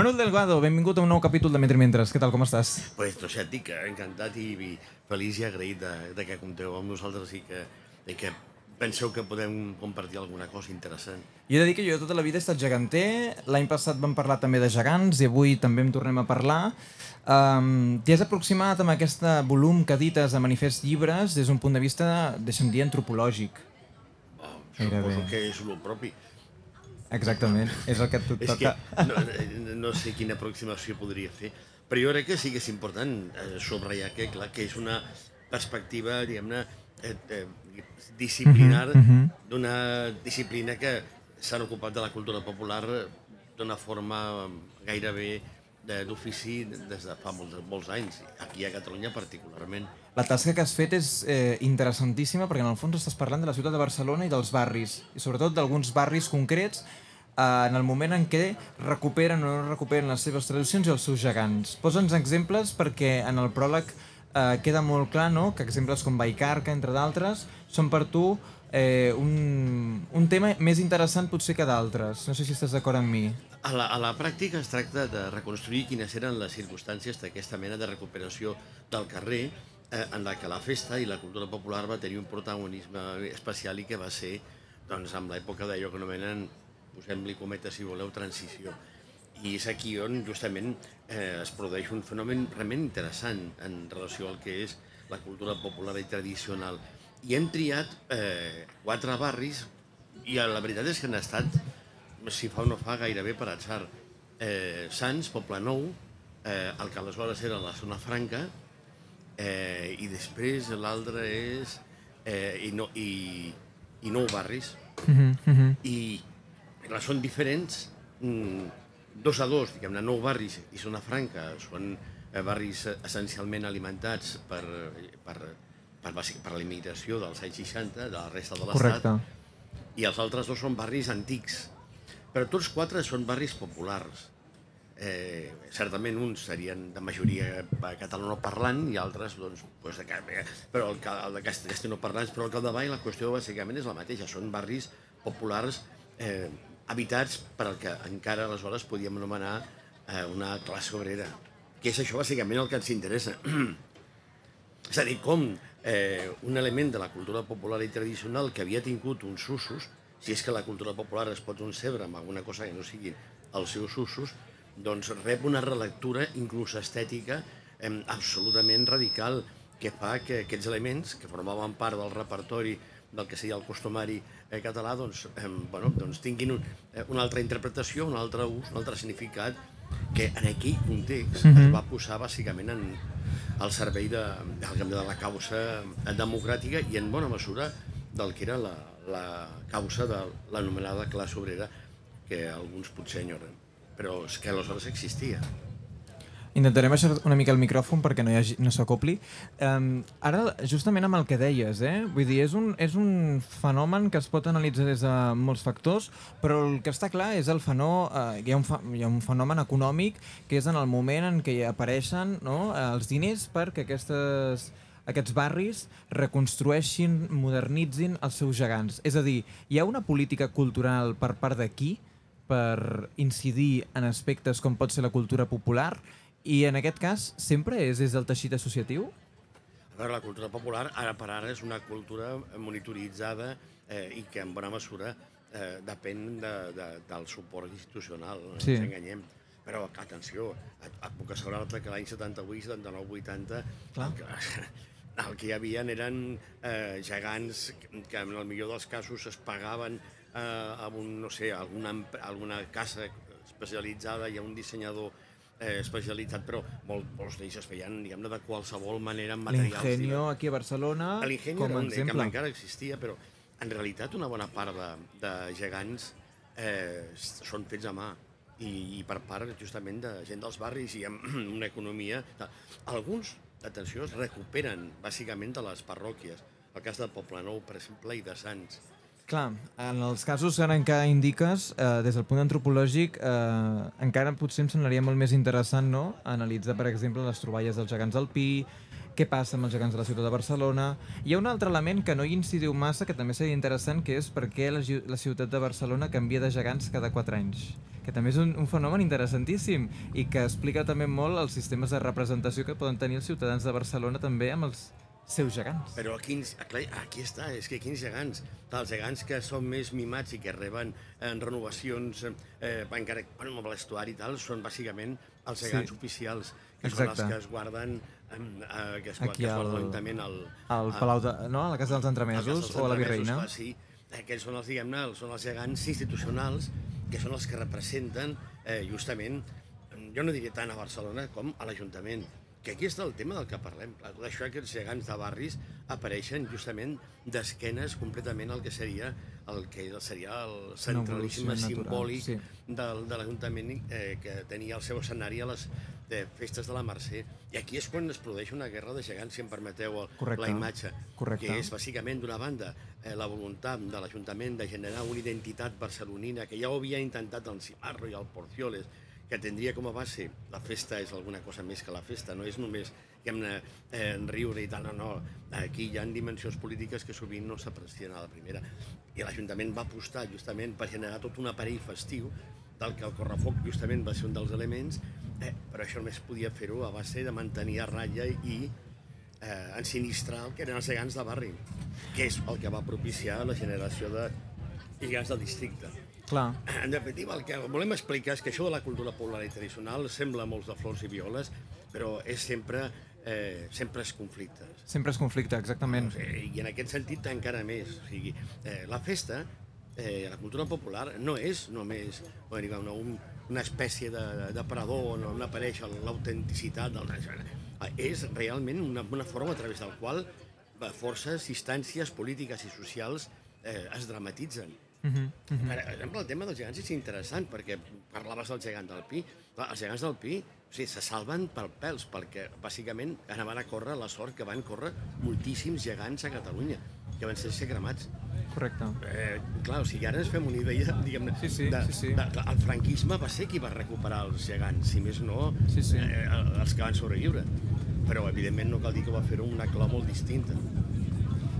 Manel Delgado, benvingut a un nou capítol de Mentre Mentres. Què tal, com estàs? Pues que encantat i, i feliç i agraït de, de que compteu amb nosaltres i que, i que penseu que podem compartir alguna cosa interessant. Jo he de dir que jo tota la vida he estat geganter, l'any passat vam parlar també de gegants i avui també en tornem a parlar. Um, T'hi has aproximat amb aquest volum que edites de manifest llibres des d'un punt de vista, deixa'm dir, antropològic. Oh, Gairebé. suposo que és el propi. Exactament, és el que et És que toca. no, eh, no sé quina aproximació podria fer, però jo crec que sí que és important eh, subratllar que, clar, que és una perspectiva, diguem-ne, eh, eh, disciplinar Mhm, mhm. d'una disciplina que s'han ocupat de la cultura popular d'una forma gairebé de- d'ofici des de fa molts, molts anys, aquí a Catalunya particularment. La tasca que has fet és eh, interessantíssima perquè en el fons estàs parlant de la ciutat de Barcelona i dels barris, i sobretot d'alguns barris concrets eh, en el moment en què recuperen o no recuperen les seves tradicions i els seus gegants. Posa'ns exemples perquè en el pròleg eh, queda molt clar no? que exemples com Baicarca, entre d'altres, són per tu eh, un, un tema més interessant potser que d'altres. No sé si estàs d'acord amb mi. A la, a la pràctica es tracta de reconstruir quines eren les circumstàncies d'aquesta mena de recuperació del carrer eh, en la que la festa i la cultura popular va tenir un protagonisme especial i que va ser doncs, amb l'època d'allò que anomenen, posem-li cometes si voleu, transició. I és aquí on justament eh, es produeix un fenomen realment interessant en relació al que és la cultura popular i tradicional. I hem triat eh, quatre barris i la veritat és que han estat si fa o no fa, gairebé per atzar. Eh, Sants, Poble Nou, eh, el que aleshores era la zona franca, eh, i després l'altre és... Eh, i, no, i, i Nou Barris. Uh -huh. I són diferents, mm, dos a dos, diguem-ne, Nou Barris i Zona Franca són eh, barris essencialment alimentats per, per, per, per la immigració dels anys 60 de la resta de l'Estat i els altres dos són barris antics. Però tots quatre són barris populars. Eh, certament uns serien de majoria catalanoparlant i altres, doncs, doncs de, però el, el de cast- castellanoparlants, però al capdavall la qüestió bàsicament és la mateixa, són barris populars eh, habitats per al que encara aleshores podíem anomenar eh, una classe obrera, que és això bàsicament el que ens interessa. És a dir, com eh, un element de la cultura popular i tradicional que havia tingut uns usos, si és que la cultura popular es pot concebre amb alguna cosa que no siguin els seus usos, doncs rep una relectura, inclús estètica, eh, absolutament radical, que fa que aquests elements, que formaven part del repertori del que seria el costumari eh, català, doncs, eh, bueno, doncs tinguin un, eh, una altra interpretació, un altre ús, un altre significat, que en aquell context Mhm. es va posar bàsicament en, al servei de, de, de la causa democràtica i en bona mesura del que era la, la causa de l'anomenada classe obrera que alguns potser enyoren però és que aleshores existia Intentarem baixar una mica el micròfon perquè no, hi hagi, no s'acopli. Um, ara, justament amb el que deies, eh? vull dir, és un, és un fenomen que es pot analitzar des de molts factors, però el que està clar és el fenó, eh, hi, ha un fa, hi ha un fenomen econòmic que és en el moment en què apareixen no, els diners perquè aquestes, aquests barris reconstrueixin, modernitzin els seus gegants. És a dir, hi ha una política cultural per part d'aquí per incidir en aspectes com pot ser la cultura popular i en aquest cas sempre és des del teixit associatiu? A veure, la cultura popular, ara per ara, és una cultura monitoritzada eh, i que en bona mesura eh, depèn de, de, del suport institucional, no Sí. ens enganyem. Però, atenció, et, et puc assegurar-te que l'any 78, 79, 80, Clar. el que, el que hi havia eren eh, gegants que, en el millor dels casos es pagaven eh, amb un, no sé, alguna, alguna casa especialitzada i a un dissenyador eh, especialitzat, però molt, molts d'ells es feien, diguem-ne, de qualsevol manera amb materials. L'Ingenio aquí a Barcelona com era un que exemple. encara existia, però en realitat una bona part de, de gegants eh, són fets a mà i, i per part justament de gent dels barris i amb una economia... Alguns, atenció, es recuperen bàsicament de les parròquies. El cas de Poblenou, per exemple, i de Sants. Clar, en els casos en què indiques, eh, des del punt antropològic, eh, encara potser em semblaria molt més interessant no? analitzar, per exemple, les troballes dels gegants del Pi, què passa amb els gegants de la ciutat de Barcelona. Hi ha un altre element que no hi incidiu massa, que també seria interessant, que és per què la, la ciutat de Barcelona canvia de gegants cada 4 anys que també és un, un fenomen interessantíssim i que explica també molt els sistemes de representació que poden tenir els ciutadans de Barcelona també amb els seus gegants. Però quins, clar, aquí està, és que quins gegants. Els gegants que són més mimats i que reben eh, renovacions, eh, encara bueno, amb l'estuari i tal, són bàsicament els gegants Sí. oficials, que Exacte. són els que es guarden, eh, que es, Aquí que es al- guarden l'Ajuntament al, Al Palau de... No? A la Casa dels Entremesos o a la Virreina. Clar, sí, aquells són els, diguem-ne, són els gegants institucionals que són els que representen eh, justament, jo no diria tant a Barcelona com a l'Ajuntament, que aquí està el tema del que parlem. Això que els gegants de barris apareixen justament d'esquenes completament al que seria el que seria el centralisme simbòlic sí. del, de l'Ajuntament eh, que tenia el seu escenari a les de festes de la Mercè. I aquí és quan es produeix una guerra de gegants, si em permeteu el, Correcte. la imatge, Correcte. que és bàsicament, d'una banda, eh, la voluntat de l'Ajuntament de generar una identitat barcelonina que ja ho havia intentat el Cimarro i el Porcioles, que tindria com a base la festa és alguna cosa més que la festa, no és només que hem de eh, riure i tal, no, no. Aquí hi ha dimensions polítiques que sovint no s'aprecien a la primera. I l'Ajuntament va apostar justament per generar tot un aparell festiu del que el correfoc justament va ser un dels elements, eh, però això només podia fer-ho a base de mantenir a ratlla i eh, ensinistrar el que eren els gegants de barri, que és el que va propiciar la generació de gegants del districte. Clar. En definitiva, el que volem explicar és que això de la cultura popular i tradicional sembla molts de flors i violes, però és sempre, eh, sempre és conflictes. Sempre és conflicte, exactament. I en aquest sentit encara més. O sigui, eh, la festa, eh, la cultura popular, no és només bueno, diguem, no, un, una espècie de, de parador on, on apareix l'autenticitat del és realment una, una forma a través del qual eh, forces, instàncies polítiques i socials eh, es dramatitzen. Uh -huh, uh -huh. Per exemple, el tema dels gegants és interessant, perquè parlaves del gegant del Pi. Clar, els gegants del Pi o sigui, se salven per pèls, perquè bàsicament ara van a córrer la sort que van córrer moltíssims gegants a Catalunya, que van ser ser cremats. Correcte. Eh, clar, o sigui, ara ens fem una idea, diguem-ne, Sí, sí, de, sí, sí. de, el franquisme va ser qui va recuperar els gegants, si més no, Sí, sí. Eh, els que van sobreviure. Però, evidentment, no cal dir que va amb una clau molt distinta.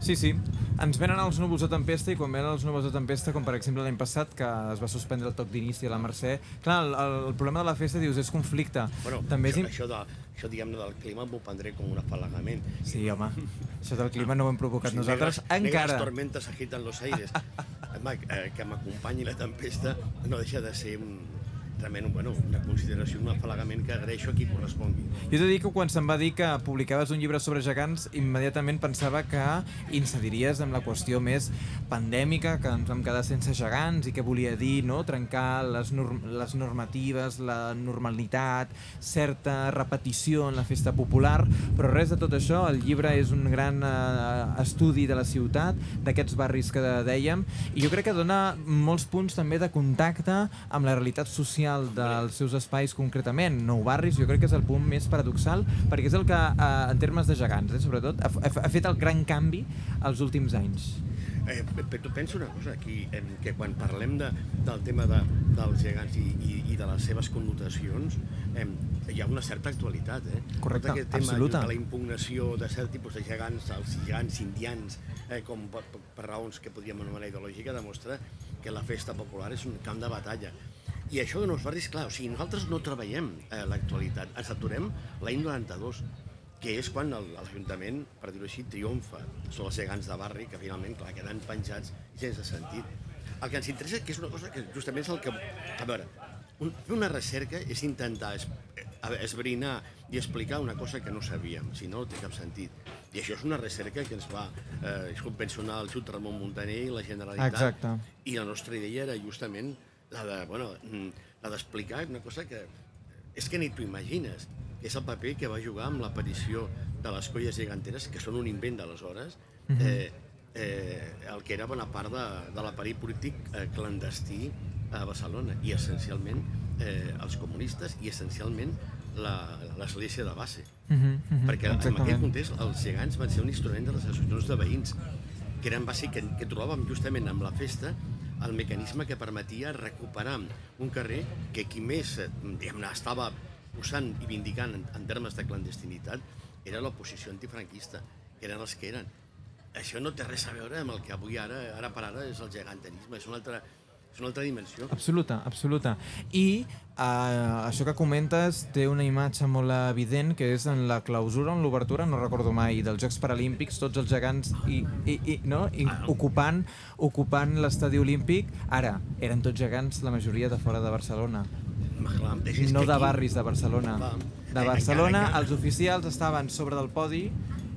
Sí, sí. Ens venen els núvols de tempesta i quan venen els núvols de tempesta, com per exemple l'any passat, que es va suspendre el toc d'inici a la Mercè, clar, el, el, problema de la festa, dius, és conflicte. Bueno, També és... això, im- això, de, això diguem-ne, del clima m'ho prendré com un afalagament. Sí, home, això del clima no ho hem provocat Sí, nosaltres Negras encara. tormentas agitan los aires. Home, eh, que m'acompanyi la tempesta no deixa de ser un, realment bueno, una consideració, un afalagament que agraeixo a qui correspongui. Jo he de dir que quan se'm va dir que publicaves un llibre sobre gegants, immediatament pensava que incidiries en la qüestió més pandèmica, que ens vam quedar sense gegants i què volia dir, no? trencar les, norm les normatives, la normalitat, certa repetició en la festa popular, però res de tot això, el llibre és un gran eh, estudi de la ciutat, d'aquests barris que dèiem, i jo crec que dona molts punts també de contacte amb la realitat social dels seus espais concretament. Nou barris jo crec que és el punt més paradoxal, perquè és el que, eh, en termes de gegants, eh, sobretot, ha, ha, fet el gran canvi als últims anys. Eh, tu pensa una cosa aquí, que quan parlem de, del tema de, dels gegants i, i, i de les seves connotacions, em, hi ha una certa actualitat. Eh? Correcte, Tot aquest tema absoluta. de la impugnació de cert tipus de gegants, els gegants indians, eh, com per, per, per raons que podríem anomenar ideològica, demostra que la festa popular és un camp de batalla. I això que no es barris, clar, o sigui, nosaltres no treballem eh, l'actualitat, ens aturem l'any 92, que és quan l'Ajuntament, per dir-ho així, triomfa sobre els gegants de barri, que finalment, clar, queden penjats i sense sentit. El que ens interessa, que és una cosa que justament és el que... A veure, un, fer una recerca és intentar es, eh, esbrinar i explicar una cosa que no sabíem, si no, no té cap sentit. I això és una recerca que ens va, eh, pensionar el Jut Ramon Montaner i la Generalitat. Exacte. I la nostra idea era justament la de, bueno, mm, la d'explicar una cosa que és que ni t'ho imagines, que és el paper que va jugar amb l'aparició de les colles giganteres, que són un invent d'aleshores, eh, eh, el que era bona part de, de l'aparell polític eh, clandestí a Barcelona, i essencialment eh, els comunistes i essencialment la- l'església de base. Uh -huh, uh -huh, Perquè en aquell context els gegants van ser un instrument de les associacions de veïns, que eren bàsic, que, que trobàvem justament amb la festa el mecanisme que permetia recuperar un carrer que qui més eh, estava posant i vindicant en, en termes de clandestinitat era l'oposició antifranquista, que eren els que eren. Això no té res a veure amb el que avui ara, ara per ara, és el geganterisme, és una altra, és una altra dimensió. Absoluta, absoluta. I uh, això que comentes té una imatge molt evident que és en la clausura, en l'obertura, no recordo mai, dels Jocs Paralímpics, tots els gegants i, i, i, no? I Ah, ocupant, ocupant l'estadi olímpic. Ara, eren tots gegants, la majoria de fora de Barcelona. Clar, No de aquí- barris de Barcelona. Clar. De Eh, Barcelona, encara- els oficials estaven sobre del podi,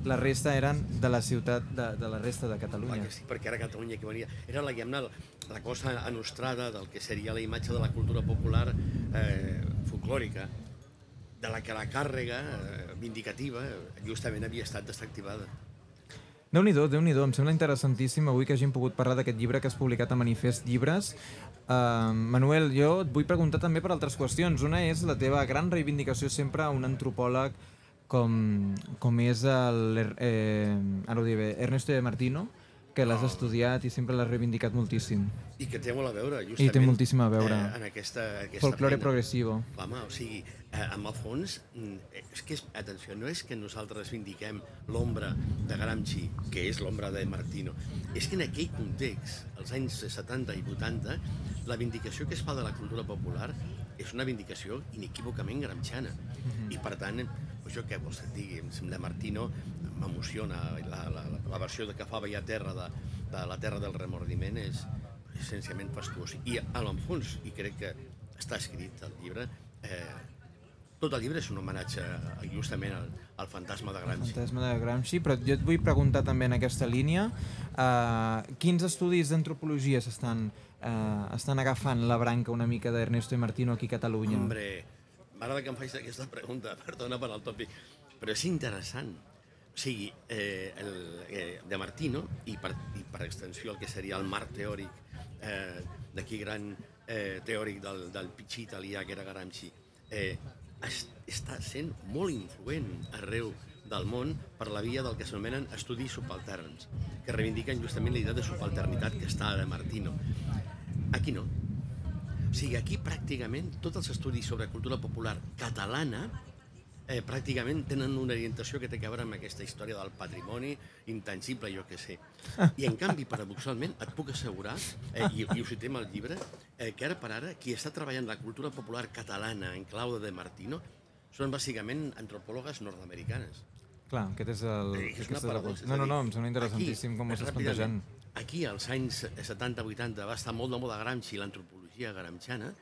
la resta eren de la ciutat, de, de la resta de Clar Catalunya. que sí, perquè ara Catalunya que venia... Era la, diguem-ne, la cosa anostrada del que seria la imatge de la cultura popular eh, folclòrica, de la que la càrrega eh, vindicativa justament havia estat desactivada. Déu-n'hi-do, déu nhi déu em sembla interessantíssim avui que hagin pogut parlar d'aquest llibre que has publicat a Manifest Llibres. Uh, Manuel, jo et vull preguntar també per altres qüestions. Una és la teva gran reivindicació sempre a un antropòleg com, com és el, eh, ara ho diré Ernesto de Martino, que l'has estudiat i sempre l'has reivindicat moltíssim. I que té molt a veure, justament... I té moltíssim a veure. Eh, en aquesta, aquesta Folklore feina. progressivo. Home, o sigui, eh, amb el fons, mm, és que, és, atenció, no és que nosaltres vindiquem l'ombra de Gramsci, que és l'ombra de Martino, és que en aquell context, als anys 70 i 80, la vindicació que es fa de la cultura popular és una vindicació inequívocament gramsciana. I per tant, jo què vols que et digui, em sembla Martino m'emociona, la, la, la, versió de que fa Veia Terra de, de la Terra del Remordiment és essencialment fastuós. I a l'enfons, i crec que està escrit al llibre, eh, tot el llibre és un homenatge a- justament al, al fantasma de Gramsci. Fantasma de Gramsci, però jo et vull preguntar també en aquesta línia uh, quins estudis d'antropologia s'estan uh, estan agafant la branca una mica d'Ernesto i Martino aquí a Catalunya? Hombre, m'agrada que em facis aquesta pregunta, perdona per al tòpic, però és interessant. O sigui, eh, el, eh, de Martino, i per, i per extensió el que seria el marc teòric eh, d'aquí gran eh, teòric del, del pitxí italià que era Gramsci, eh, es, està sent molt influent arreu del món per la via del que s'anomenen estudis subalterns, que reivindiquen justament la idea de subalternitat que està de Martino. Aquí no, o sigui, aquí pràcticament tots els estudis sobre cultura popular catalana eh, pràcticament tenen una orientació que té a veure amb aquesta història del patrimoni intangible, jo que sé. I en canvi, paradoxalment, et puc assegurar, eh, i, i ho citem al llibre, eh, que ara per ara qui està treballant la cultura popular catalana en clau de Martino són bàsicament antropòlogues nord-americanes. Clar, aquest és el... Eh, és una paradoxa. No, no, no, em sembla interessantíssim com ho estàs plantejant. ràpidament, Aquí, als anys 70-80, va estar molt de moda Gramsci, l'antropologia gramsciana.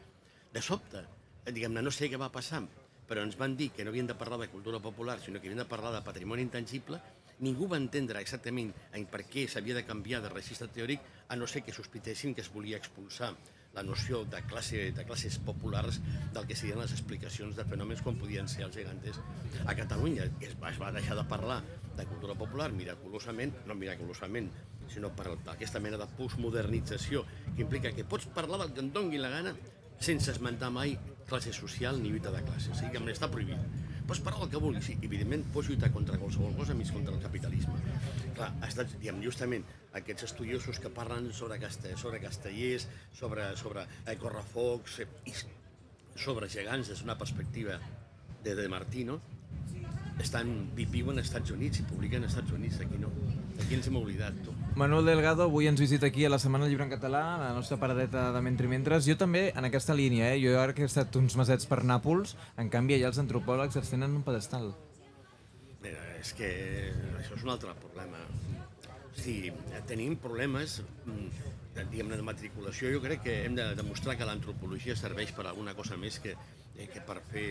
De sobte, diguem-ne, no sé què va passar, però ens van dir que no havien de parlar de cultura popular, sinó que havien de parlar de patrimoni intangible. Ningú va entendre exactament en per què s'havia de canviar de registre teòric, a no ser que sospitessin que es volia expulsar la noció de, classe, de classes populars del que serien les explicacions de fenòmens com podien ser els gegantes a Catalunya. Es va, es va deixar de parlar de cultura popular miraculosament, no miraculosament, sinó per aquesta mena de postmodernització que implica que pots parlar del que et dongui la gana sense esmentar mai classe social ni lluita de classe. O sigui, que està prohibit. Pots parlar el que vulguis, sí, evidentment pots lluitar contra qualsevol cosa més contra el capitalisme. Clar, ha estat, diguem, justament aquests estudiosos que parlen sobre, castell, sobre castellers, sobre, sobre eh, correfocs, i sobre gegants des d'una perspectiva de, de Martino, estan, vi- viuen als Estats Units i publiquen als Estats Units, aquí no. Aquí ens hem oblidat, tu. Manuel Delgado avui ens visita aquí a la Setmana del Llibre en Català, a la nostra paradeta de Mentri Mentres. Jo també, en aquesta línia, eh? jo ara que he estat uns mesets per Nàpols, en canvi allà els antropòlegs els tenen en un pedestal. Mira, és que això és un altre problema. O sigui, tenim problemes mm, de, diguem de matriculació. Jo crec que hem de demostrar que l'antropologia serveix per alguna cosa més que, eh, que per fer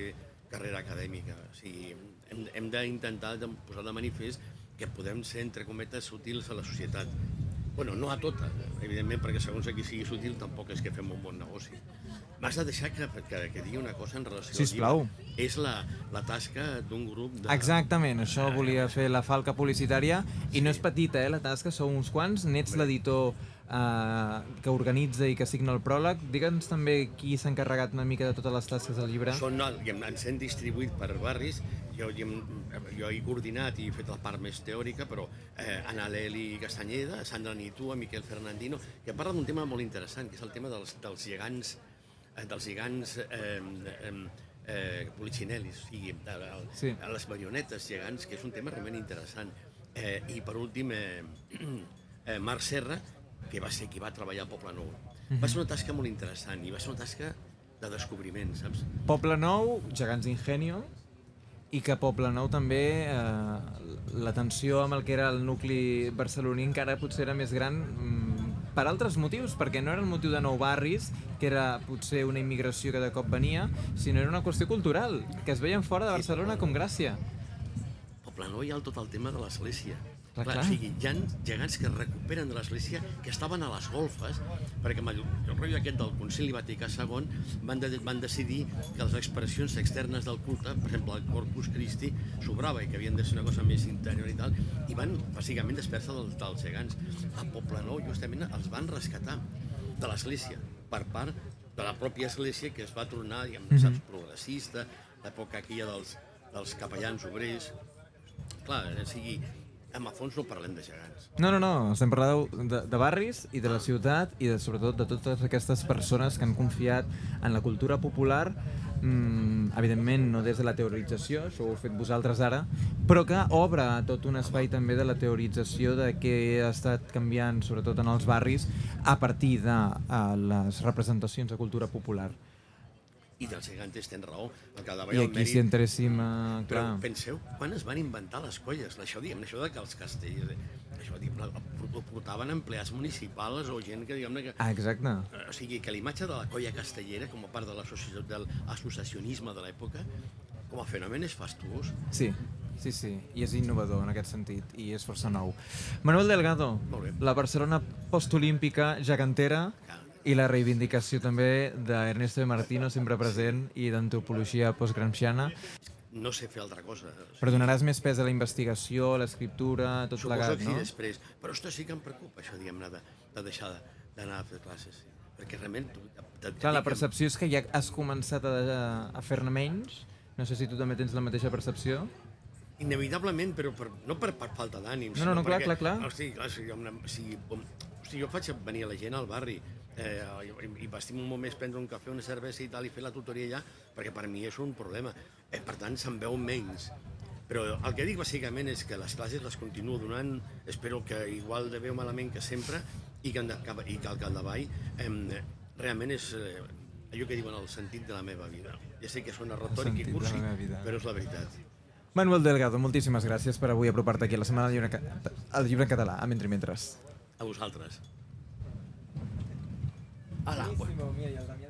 carrera acadèmica. O sigui, hem, hem d'intentar posar de manifest que podem ser, entre cometes, útils a la societat. Bueno, no a tota, evidentment, perquè segons a qui sigui útil tampoc és que fem un bon negoci. M'has de deixar que, que, que digui una cosa en relació Sisplau. al llibre. És la, la tasca d'un grup de... Exactament, això volia fer la falca publicitària i no és petita, eh, la tasca, sou uns quants, n'ets l'editor eh, que organitza i que signa el pròleg. Digue'ns també qui s'ha encarregat una mica de totes les tasques del llibre. Són, diguem, ens hem distribuït per barris, jo, diguem, jo he coordinat i he fet la part més teòrica, però eh, Anna Leli Castanyeda, Sandra Nitua, Miquel Fernandino, que parla d'un tema molt interessant, que és el tema dels, dels gegants, eh, dels gegants eh, eh, eh, Policinellis, o sigui, a, a, Sí. a les marionetes gegants, que és un tema realment interessant. Eh, I per últim, eh, eh, Marc Serra, que va ser qui va treballar al Poble Nou. Va ser una tasca molt interessant i va ser una tasca de descobriment, saps? Poble Nou, Gegants d'Ingenio, i que Poble Nou també eh, la tensió amb el que era el nucli barceloní encara potser era més gran mm, per altres motius, perquè no era el motiu de nou barris, que era potser una immigració que de cop venia, sinó era una qüestió cultural, que es veien fora de Barcelona com Gràcia. Poble Nou hi ha tot el tema de l'església. Clar, Clar. O sigui, hi ha gegants que es recuperen de l'església, que estaven a les golfes, perquè amb el, el rotllo aquest del Concili Vaticà II van, de, van decidir que les expressions externes del culte, per exemple, el Corpus Christi, sobrava i que havien de ser una cosa més interior i tal, i van, bàsicament, desfer-se dels, dels gegants. A Poble Nou, justament, els van rescatar de l'església, per part de la pròpia església que es va tornar, diguem, saps, progressista, l'època aquella dels, dels capellans obrers, clar, o sigui, en el fons no parlem de gegants. No, no, no, estem parlant de, de barris i de la ciutat i de, sobretot de totes aquestes persones que han confiat en la cultura popular mm, evidentment no des de la teorització, això ho heu fet vosaltres ara, però que obre tot un espai també de la teorització de què ha estat canviant, sobretot en els barris, a partir de uh, les representacions de cultura popular. I dels gegants tens raó, el que I aquí si entréssim a... Però Clar, penseu, quan es van inventar les colles? Això, diguem, això de que els castells... Això, diguem, ho portaven empleats municipals o gent que, diguem que... ah, exacte. Eh, O sigui, que l'imatge de la colla castellera, com a part de l'associacionisme de l'època, com a fenomen és fastuós. Sí, sí, sí, i és innovador en aquest sentit, i és força nou. Manuel Delgado, la Barcelona postolímpica gegantera Cal. I la reivindicació també d'Ernesto de Martino, sempre present, i d'antropologia postgramsciana. No sé fer altra cosa. Però donaràs més pes a la investigació, a l'escriptura, tot Suposo plegat, que sí no? després. Però esto sí que em preocupa, això, diguem-ne, de, de deixar de- d'anar a fer classes. Perquè realment... Clar, la percepció és que ja has començat a, a fer-ne menys. No sé si tu també tens la mateixa percepció. Inevitablement, però per, no per, per falta d'ànim. No, no, no, clar, clar, clar. Hosti, clar, si, una, si, com, hosti, jo faig venir a la gent al barri eh, i, i m'estimo molt més prendre un cafè, una cervesa i tal, i fer la tutoria allà, perquè per mi és un problema. Eh, per tant, se'n veu menys. Però el que dic bàsicament és que les classes les continuo donant, espero que igual de bé o malament que sempre, i que, i que el Caldavall eh, realment és eh, allò que diuen el sentit de la meva vida. Ja sé que sona retòric i cursi, però és la veritat. Manuel Delgado, moltíssimes gràcies per avui apropar-te aquí a la Setmana del Llibre, al llibre en català, a Mentre Mentres. A vosaltres. Hola. Mira, i el Damià